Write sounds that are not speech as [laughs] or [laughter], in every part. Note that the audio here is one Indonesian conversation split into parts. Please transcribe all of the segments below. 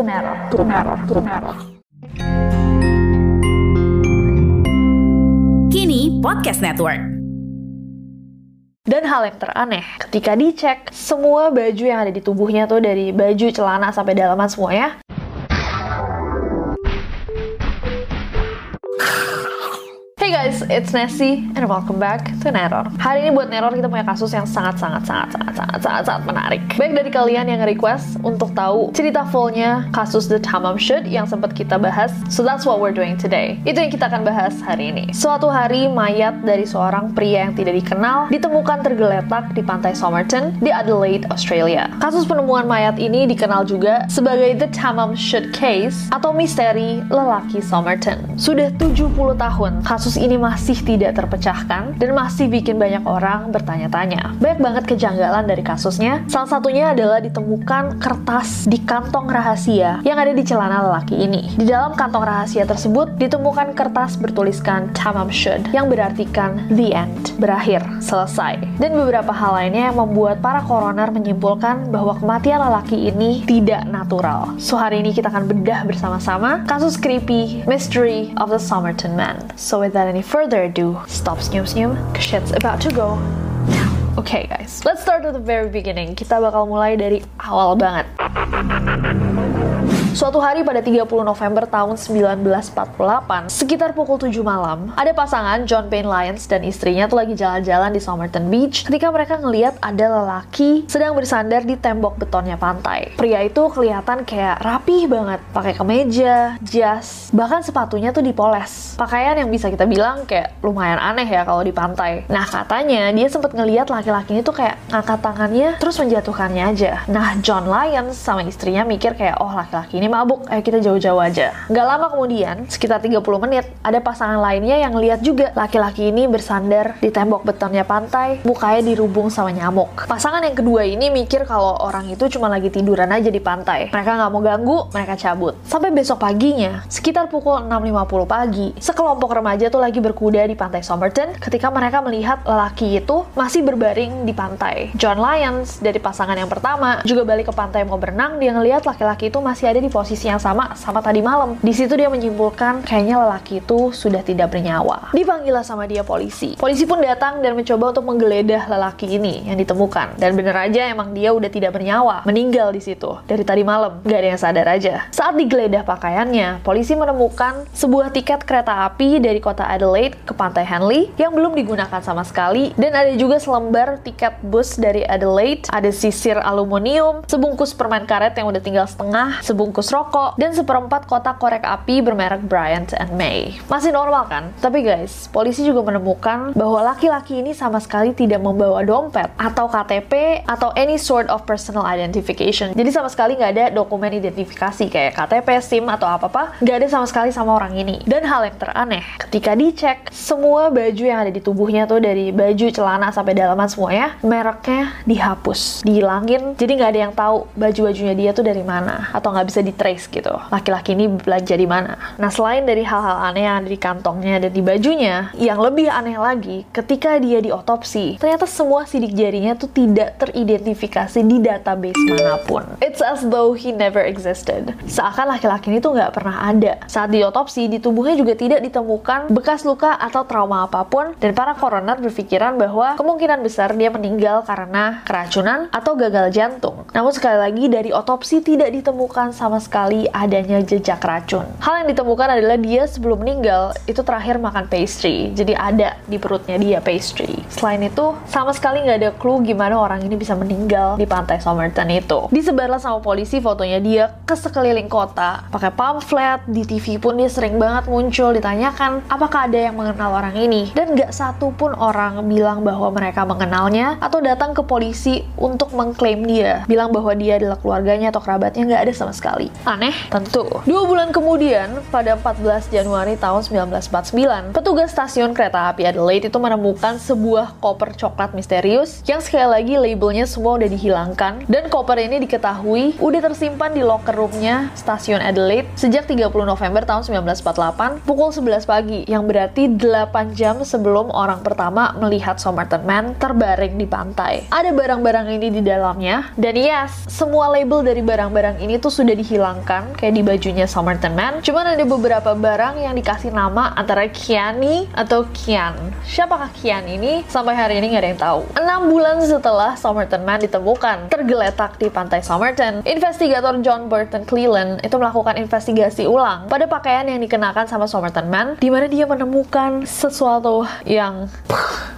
Nero. Kini Podcast Network. Dan hal yang teraneh, ketika dicek, semua baju yang ada di tubuhnya tuh dari baju, celana, sampai dalaman semuanya, it's Nessie and welcome back to Neror. Hari ini buat Neror kita punya kasus yang sangat sangat sangat sangat sangat sangat sangat menarik. Baik dari kalian yang request untuk tahu cerita fullnya kasus The Tamam Shud yang sempat kita bahas. So that's what we're doing today. Itu yang kita akan bahas hari ini. Suatu hari mayat dari seorang pria yang tidak dikenal ditemukan tergeletak di pantai Somerton di Adelaide, Australia. Kasus penemuan mayat ini dikenal juga sebagai The Tamam Shud Case atau misteri lelaki Somerton. Sudah 70 tahun kasus ini masih tidak terpecahkan dan masih bikin banyak orang bertanya-tanya. Banyak banget kejanggalan dari kasusnya. Salah satunya adalah ditemukan kertas di kantong rahasia yang ada di celana lelaki ini. Di dalam kantong rahasia tersebut ditemukan kertas bertuliskan Tamam Shud yang berartikan the end, berakhir, selesai. Dan beberapa hal lainnya yang membuat para koroner menyimpulkan bahwa kematian lelaki ini tidak natural. So hari ini kita akan bedah bersama-sama kasus creepy Mystery of the Somerton Man. So with that any further ado, stop senyum-senyum, cause shit's about to go. Okay guys, let's start at the very beginning. Kita bakal mulai dari awal banget. Suatu hari pada 30 November tahun 1948, sekitar pukul 7 malam, ada pasangan John Payne Lyons dan istrinya tuh lagi jalan-jalan di Somerton Beach ketika mereka ngeliat ada lelaki sedang bersandar di tembok betonnya pantai. Pria itu kelihatan kayak rapih banget, pakai kemeja, jas, bahkan sepatunya tuh dipoles. Pakaian yang bisa kita bilang kayak lumayan aneh ya kalau di pantai. Nah katanya dia sempat ngeliat laki-laki tuh kayak ngangkat tangannya terus menjatuhkannya aja. Nah John Lyons sama istrinya mikir kayak oh laki-laki ini mabuk, ayo kita jauh-jauh aja. Gak lama kemudian, sekitar 30 menit, ada pasangan lainnya yang lihat juga laki-laki ini bersandar di tembok betonnya pantai, mukanya dirubung sama nyamuk. Pasangan yang kedua ini mikir kalau orang itu cuma lagi tiduran aja di pantai. Mereka nggak mau ganggu, mereka cabut. Sampai besok paginya, sekitar pukul 6.50 pagi, sekelompok remaja tuh lagi berkuda di pantai Somerton ketika mereka melihat lelaki itu masih berbaring di pantai. John Lyons dari pasangan yang pertama juga balik ke pantai mau berenang, dia ngelihat laki-laki itu masih ada di posisi yang sama sama tadi malam. Di situ dia menyimpulkan kayaknya lelaki itu sudah tidak bernyawa. Dipanggil sama dia polisi. Polisi pun datang dan mencoba untuk menggeledah lelaki ini yang ditemukan. Dan bener aja emang dia udah tidak bernyawa, meninggal di situ dari tadi malam. Gak ada yang sadar aja. Saat digeledah pakaiannya, polisi menemukan sebuah tiket kereta api dari kota Adelaide ke pantai Henley yang belum digunakan sama sekali dan ada juga selembar tiket bus dari Adelaide, ada sisir aluminium, sebungkus permen karet yang udah tinggal setengah, sebungkus rokok, dan seperempat kotak korek api bermerek Bryant and May. Masih normal kan? Tapi guys, polisi juga menemukan bahwa laki-laki ini sama sekali tidak membawa dompet atau KTP atau any sort of personal identification. Jadi sama sekali nggak ada dokumen identifikasi kayak KTP, SIM atau apa-apa, nggak ada sama sekali sama orang ini. Dan hal yang teraneh, ketika dicek, semua baju yang ada di tubuhnya tuh dari baju, celana, sampai dalaman semuanya, mereknya dihapus, dihilangin, jadi nggak ada yang tahu baju-bajunya dia tuh dari mana, atau nggak bisa di trace gitu. Laki-laki ini belanja di mana. Nah, selain dari hal-hal aneh yang ada di kantongnya dan di bajunya, yang lebih aneh lagi, ketika dia diotopsi, ternyata semua sidik jarinya tuh tidak teridentifikasi di database mana pun. It's as though he never existed. Seakan laki-laki ini tuh nggak pernah ada. Saat diotopsi, di tubuhnya juga tidak ditemukan bekas luka atau trauma apa pun, dan para coroner berpikiran bahwa kemungkinan besar dia meninggal karena keracunan atau gagal jantung. Namun sekali lagi dari otopsi tidak ditemukan sama sekali adanya jejak racun. Hal yang ditemukan adalah dia sebelum meninggal itu terakhir makan pastry. Jadi ada di perutnya dia pastry. Selain itu sama sekali nggak ada clue gimana orang ini bisa meninggal di pantai Somerton itu. Disebarlah sama polisi fotonya dia ke sekeliling kota pakai pamflet di TV pun dia sering banget muncul ditanyakan apakah ada yang mengenal orang ini dan nggak satu pun orang bilang bahwa mereka mengenalnya atau datang ke polisi untuk mengklaim dia bilang bahwa dia adalah keluarganya atau kerabatnya nggak ada sama sekali aneh. Tentu. Dua bulan kemudian pada 14 Januari tahun 1949 petugas stasiun kereta api Adelaide itu menemukan sebuah koper coklat misterius yang sekali lagi labelnya semua udah dihilangkan. Dan koper ini diketahui udah tersimpan di locker roomnya stasiun Adelaide sejak 30 November tahun 1948 pukul 11 pagi yang berarti 8 jam sebelum orang pertama melihat Somerton Man terbaring di pantai. Ada barang-barang ini di dalamnya dan yes, semua label dari barang-barang ini tuh sudah dihilangkan kayak di bajunya Somerton Man. Cuman ada beberapa barang yang dikasih nama antara Kiani atau Kian. Siapakah Kian ini? Sampai hari ini nggak ada yang tahu. Enam bulan setelah Somerton Man ditemukan tergeletak di pantai Somerton, investigator John Burton Cleland itu melakukan investigasi ulang pada pakaian yang dikenakan sama Somerton Man, di mana dia menemukan sesuatu yang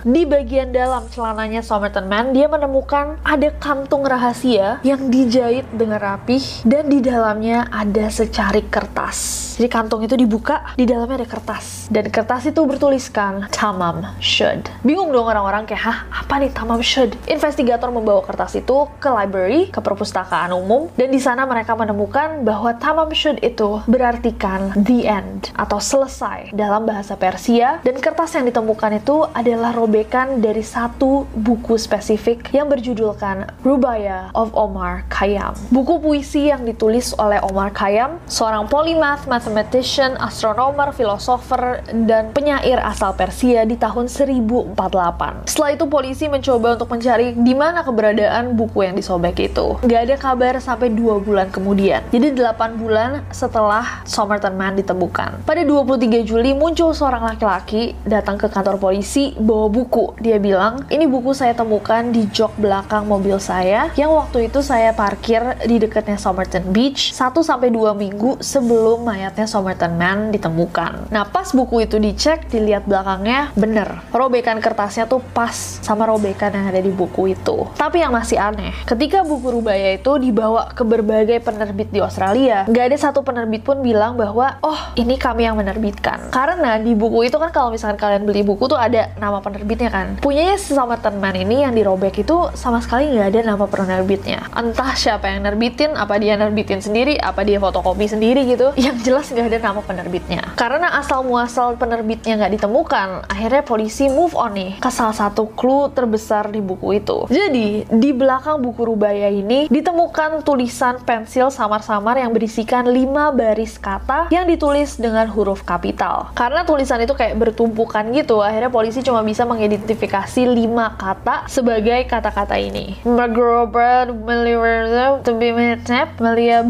di bagian dalam celananya Somerton Man, dia menemukan ada kantung rahasia yang dijahit dengan rapih dan di dalamnya ada secari kertas. Jadi kantung itu dibuka, di dalamnya ada kertas. Dan kertas itu bertuliskan Tamam Should. Bingung dong orang-orang kayak, hah apa nih Tamam Should? Investigator membawa kertas itu ke library, ke perpustakaan umum, dan di sana mereka menemukan bahwa Tamam Should itu berartikan the end atau selesai dalam bahasa Persia dan kertas yang ditemukan itu adalah robekan dari satu buku spesifik yang berjudulkan Rubaya of Omar Khayyam. Buku puisi yang ditulis oleh Omar Khayyam, seorang polymath, mathematician, astronomer, filosofer, dan penyair asal Persia di tahun 1048. Setelah itu polisi mencoba untuk mencari di mana keberadaan buku yang disobek itu. Gak ada kabar sampai dua bulan kemudian. Jadi 8 bulan setelah Somerton Man ditemukan. Pada 23 Juli muncul seorang laki-laki datang ke kantor polisi bawa buku. Dia bilang, ini buku saya temukan di jok belakang mobil saya yang waktu itu saya parkir di dekatnya Somerton Beach 1-2 minggu sebelum mayatnya Somerton Man ditemukan. Nah pas buku itu dicek, dilihat belakangnya, bener. Robekan kertasnya tuh pas sama robekan yang ada di buku itu. Tapi yang masih aneh, ketika buku Rubaya itu dibawa ke berbagai penerbit di Australia, nggak ada satu penerbit pun bilang bahwa, oh ini kami yang menerbitkan. Karena di buku itu kan kalau misalkan kalian beli buku tuh ada nama penerbitnya kan. Punyanya Somerton Man ini yang dirobek itu sama sekali nggak ada nama penerbitnya. Entah siapa yang nerbitin, apa dia nerbitin sendiri, apa dia fotokopi sendiri gitu. [laughs] Yang jelas nggak ada nama penerbitnya. Karena asal muasal penerbitnya nggak ditemukan, akhirnya polisi move on nih ke salah satu clue terbesar di buku itu. Jadi, di belakang buku Rubaya ini ditemukan tulisan pensil samar-samar yang berisikan lima baris kata yang ditulis dengan huruf kapital. Karena tulisan itu kayak bertumpukan gitu, akhirnya polisi cuma bisa mengidentifikasi lima kata sebagai kata-kata ini. Megrobat, melihat, to be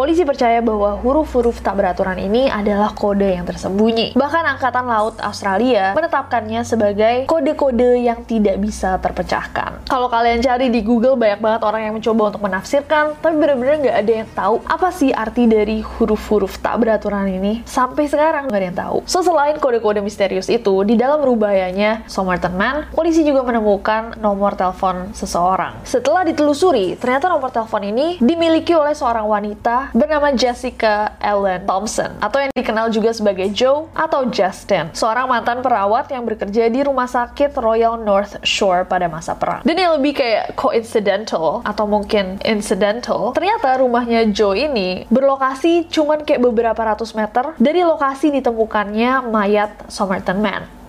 Polisi percaya bahwa huruf-huruf tak beraturan ini adalah kode yang tersembunyi. Bahkan Angkatan Laut Australia menetapkannya sebagai kode-kode yang tidak bisa terpecahkan. Kalau kalian cari di Google, banyak banget orang yang mencoba untuk menafsirkan, tapi benar-benar nggak ada yang tahu apa sih arti dari huruf-huruf tak beraturan ini. Sampai sekarang nggak ada yang tahu. So, selain kode-kode misterius itu, di dalam rubayanya Somerton Man, polisi juga menemukan nomor telepon seseorang. Setelah ditelusuri, ternyata nomor telepon ini dimiliki oleh seorang wanita bernama Jessica Ellen Thompson atau yang dikenal juga sebagai Joe atau Justin, seorang mantan perawat yang bekerja di rumah sakit Royal North Shore pada masa perang. Dan yang lebih kayak coincidental atau mungkin incidental, ternyata rumahnya Joe ini berlokasi cuman kayak beberapa ratus meter dari lokasi ditemukannya mayat Somerton Man.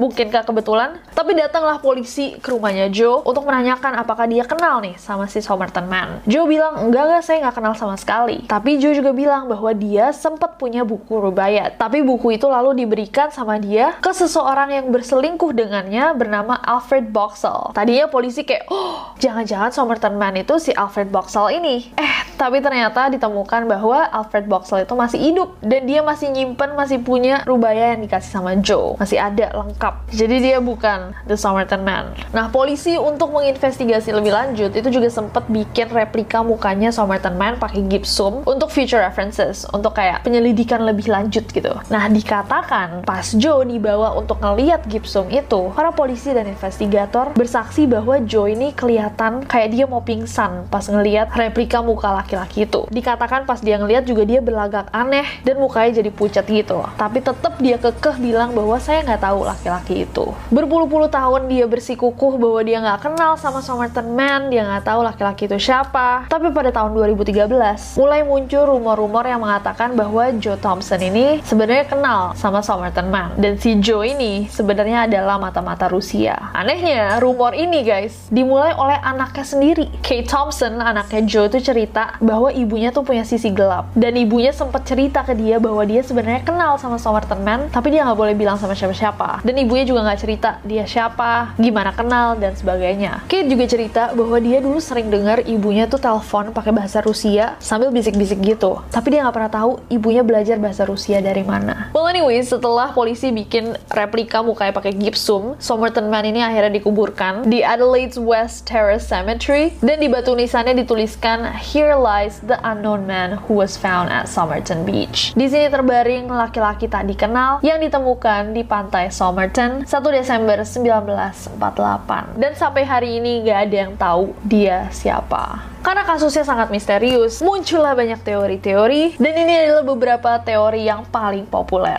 Mungkinkah kebetulan? Tapi datanglah polisi ke rumahnya Joe untuk menanyakan apakah dia kenal nih sama si Somerton Man. Joe bilang, enggak, enggak, saya nggak kenal sama sekali. Tapi Joe juga bilang bahwa dia sempat punya buku rubayat. Tapi buku itu lalu diberikan sama dia ke seseorang yang berselingkuh dengannya bernama Alfred Boxall. Tadinya polisi kayak, oh, jangan-jangan Somerton Man itu si Alfred Boxall ini. Eh, tapi ternyata ditemukan bahwa Alfred Boxall itu masih hidup dan dia masih nyimpen, masih punya rubaya yang dikasih sama Joe. Masih ada lengkap jadi dia bukan The Somerton Man. Nah, polisi untuk menginvestigasi lebih lanjut itu juga sempat bikin replika mukanya Somerton Man pakai gipsum untuk future references, untuk kayak penyelidikan lebih lanjut gitu. Nah, dikatakan pas Joe dibawa untuk ngeliat gipsum itu, para polisi dan investigator bersaksi bahwa Joe ini kelihatan kayak dia mau pingsan pas ngeliat replika muka laki-laki itu. Dikatakan pas dia ngeliat juga dia berlagak aneh dan mukanya jadi pucat gitu. Tapi tetap dia kekeh bilang bahwa saya nggak tahu laki-laki laki itu. Berpuluh-puluh tahun dia bersikukuh bahwa dia nggak kenal sama Somerton Man, dia nggak tahu laki-laki itu siapa. Tapi pada tahun 2013, mulai muncul rumor-rumor yang mengatakan bahwa Joe Thompson ini sebenarnya kenal sama Somerton Man. Dan si Joe ini sebenarnya adalah mata-mata Rusia. Anehnya, rumor ini guys, dimulai oleh anaknya sendiri. Kate Thompson, anaknya Joe itu cerita bahwa ibunya tuh punya sisi gelap. Dan ibunya sempat cerita ke dia bahwa dia sebenarnya kenal sama Somerton Man, tapi dia nggak boleh bilang sama siapa-siapa. Dan ibu ibunya juga nggak cerita dia siapa, gimana kenal, dan sebagainya. Kate juga cerita bahwa dia dulu sering dengar ibunya tuh telepon pakai bahasa Rusia sambil bisik-bisik gitu. Tapi dia nggak pernah tahu ibunya belajar bahasa Rusia dari mana. Well anyway, setelah polisi bikin replika mukanya pakai gipsum, Somerton Man ini akhirnya dikuburkan di Adelaide's West Terrace Cemetery dan di batu nisannya dituliskan Here lies the unknown man who was found at Somerton Beach. Di sini terbaring laki-laki tak dikenal yang ditemukan di pantai Somerton 1 Desember 1948. Dan sampai hari ini gak ada yang tahu dia siapa. Karena kasusnya sangat misterius, muncullah banyak teori-teori, dan ini adalah beberapa teori yang paling populer.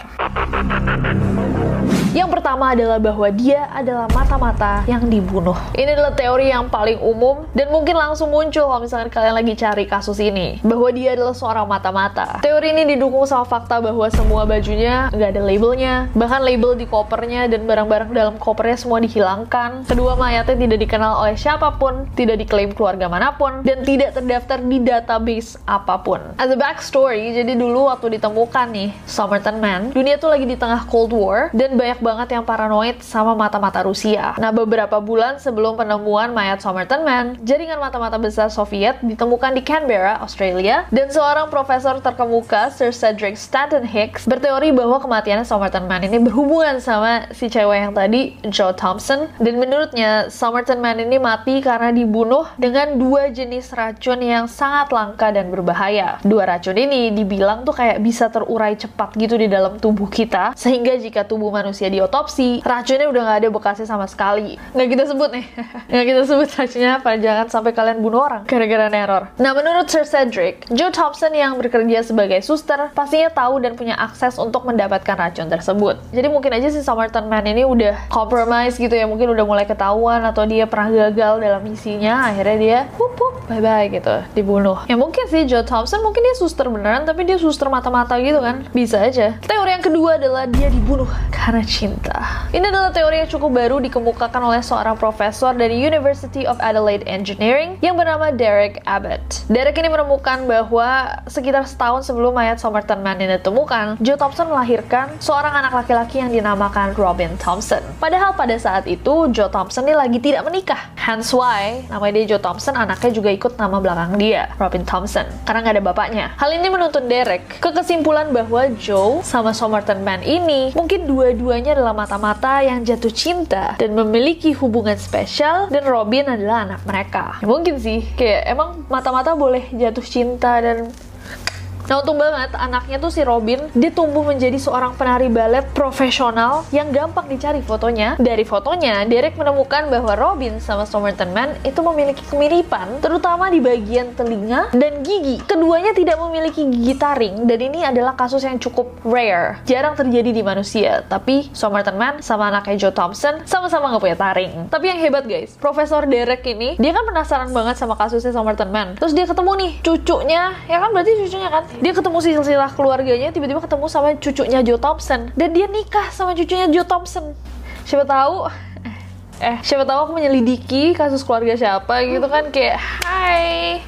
Yang pertama adalah bahwa dia adalah mata-mata yang dibunuh. Ini adalah teori yang paling umum dan mungkin langsung muncul kalau misalnya kalian lagi cari kasus ini. Bahwa dia adalah seorang mata-mata. Teori ini didukung sama fakta bahwa semua bajunya nggak ada labelnya. Bahkan label di kopernya dan barang-barang dalam kopernya semua dihilangkan. Kedua mayatnya tidak dikenal oleh siapa pun, tidak diklaim keluarga mana pun, dan tidak terdaftar di database apa pun. As a backstory, jadi dulu waktu ditemukan nih Somerton Man, dunia tuh lagi di tengah Cold War dan banyak banget yang paranoid sama mata-mata Rusia. Nah, beberapa bulan sebelum penemuan mayat Somerton Man, jaringan mata-mata besar Soviet ditemukan di Canberra, Australia, dan seorang profesor terkemuka, Sir Cedric Stanton Hicks, berteori bahwa kematiannya Somerton Man ini berhubungan sama si cewek yang tadi, Joe Thompson, dan menurutnya Somerton Man ini mati karena dibunuh dengan dua jenis racun yang sangat langka dan berbahaya. Dua racun ini dibilang tuh kayak bisa terurai cepat gitu di dalam tubuh kita, sehingga jika tubuh manusia diotopsi, racunnya udah nggak ada bekasnya sama sekali. Nggak kita sebut nih, [laughs] nggak kita sebut racunnya apa, jangan sampai kalian bunuh orang gara-gara neror. Nah, menurut Sir Cedric, Joe Thompson yang bekerja sebagai suster pastinya tahu dan punya akses untuk mendapatkan racun tersebut. Jadi mungkin aja si Somerton Man ini udah compromise gitu ya, mungkin udah mulai ketahuan atau dia pernah gagal dalam misinya, akhirnya dia wup wup bye-bye gitu, dibunuh. Ya mungkin sih Joe Thompson mungkin dia suster beneran, tapi dia suster mata-mata gitu kan, bisa aja. Teori yang kedua adalah dia dibunuh karena cinta. Ini adalah teori yang cukup baru dikemukakan oleh seorang profesor dari University of Adelaide Engineering yang bernama Derek Abbott. Derek ini menemukan bahwa sekitar setahun sebelum mayat Somerton Man ini ditemukan, Joe Thompson melahirkan seorang anak laki-laki yang dinamakan Robin Thompson. Padahal pada saat itu Joe Thompson ini lagi tidak menikah. Hence why namanya dia Joe Thompson, anaknya juga ikut nama belakang dia, Robin Thompson, karena nggak ada bapaknya. Hal ini menuntun Derek ke kesimpulan bahwa Joe sama Somerton Man ini mungkin dua-duanya adalah mata-mata yang jatuh cinta dan memiliki hubungan spesial dan Robin adalah anak mereka. Ya, mungkin sih, kayak emang mata-mata boleh jatuh cinta dan Nah untung banget anaknya tuh si Robin dia tumbuh menjadi seorang penari balet profesional yang gampang dicari fotonya. Dari fotonya, Derek menemukan bahwa Robin sama Somerton Man itu memiliki kemiripan, terutama di bagian telinga dan gigi. Keduanya tidak memiliki gigi taring dan ini adalah kasus yang cukup rare. Jarang terjadi di manusia, tapi Somerton Man sama anaknya Joe Thompson sama-sama nggak punya taring. Tapi yang hebat guys, Profesor Derek ini, dia kan penasaran banget sama kasusnya Somerton Man. Terus dia ketemu nih cucunya, ya kan berarti cucunya kan? Dia ketemu silsilah keluarganya, tiba-tiba ketemu sama cucunya Joe Thompson. Dan dia nikah sama cucunya Joe Thompson. Siapa tahu eh siapa tahu aku menyelidiki kasus keluarga siapa gitu kan kayak hai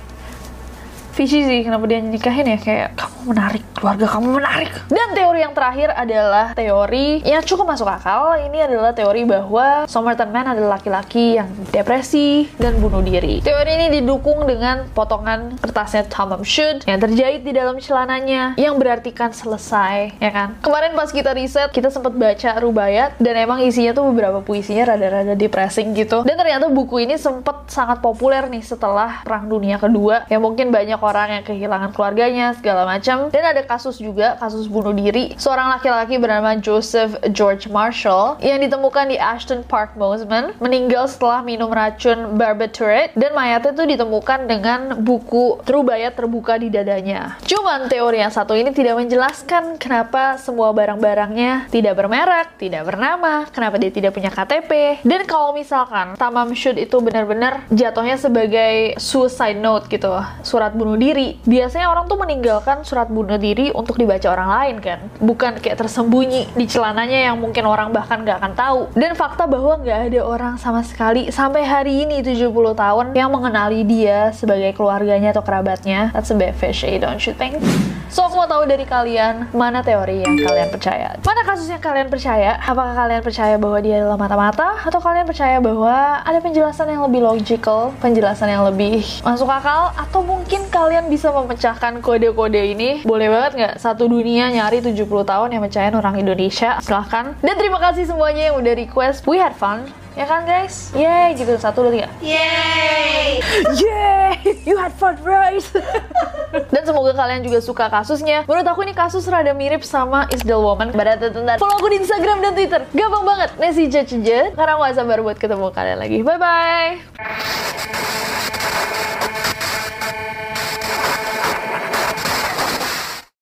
Fishy sih kenapa dia nikahin ya? Kayak kamu menarik keluarga kamu menarik. Dan teori yang terakhir adalah teori yang cukup masuk akal. Ini adalah teori bahwa Somerton Man adalah laki-laki yang depresi dan bunuh diri. Teori ini didukung dengan potongan kertasnya Tamam Shud yang terjahit di dalam celananya yang berartikan selesai ya kan? Kemarin pas kita riset kita sempat baca Rubayat dan emang isinya tuh beberapa puisinya rada-rada depressing gitu. Dan ternyata buku ini sempat sangat populer nih setelah perang dunia kedua yang mungkin banyak orang yang kehilangan keluarganya segala macam. Dan ada kasus juga kasus bunuh diri. Seorang laki-laki bernama Joseph George Marshall yang ditemukan di Ashton Park Bozeman meninggal setelah minum racun barbiturate dan mayatnya itu ditemukan dengan buku Rubayat terbuka di dadanya. Cuman teori yang satu ini tidak menjelaskan kenapa semua barang-barangnya tidak bermerek tidak bernama kenapa dia tidak punya KTP dan kalau misalkan Tamam Shud itu benar-benar jatuhnya sebagai suicide note gitu surat bunuh diri. Biasanya orang tuh meninggalkan surat bunuh diri untuk dibaca orang lain kan, bukan kayak tersembunyi di celananya yang mungkin orang bahkan nggak akan tahu. Dan fakta bahwa nggak ada orang sama sekali sampai hari ini 70 tahun yang mengenali dia sebagai keluarganya atau kerabatnya. That's a bit fishy, don't you think? So aku mau tahu dari kalian mana teori yang kalian percaya? Mana kasus yang kalian percaya? Apakah kalian percaya bahwa dia adalah mata-mata atau kalian percaya bahwa ada penjelasan yang lebih logical, penjelasan yang lebih masuk akal atau mungkin kalian bisa memecahkan kode-kode ini? Boleh banget nggak satu dunia nyari 70 tahun yang mecahin orang Indonesia? Silahkan. Dan terima kasih semuanya yang udah request. We had fun. Ya kan guys? Yeay gitu. Satu, dua, tiga. Yay! Yeay! You had fun, right? [laughs] Dan semoga kalian juga suka kasusnya. Menurut aku ini kasus rada mirip sama Isdal Woman. Pada tentang follow aku di Instagram dan Twitter. Gampang banget. Nesi Judge Karena gak sabar buat ketemu kalian lagi. Bye-bye.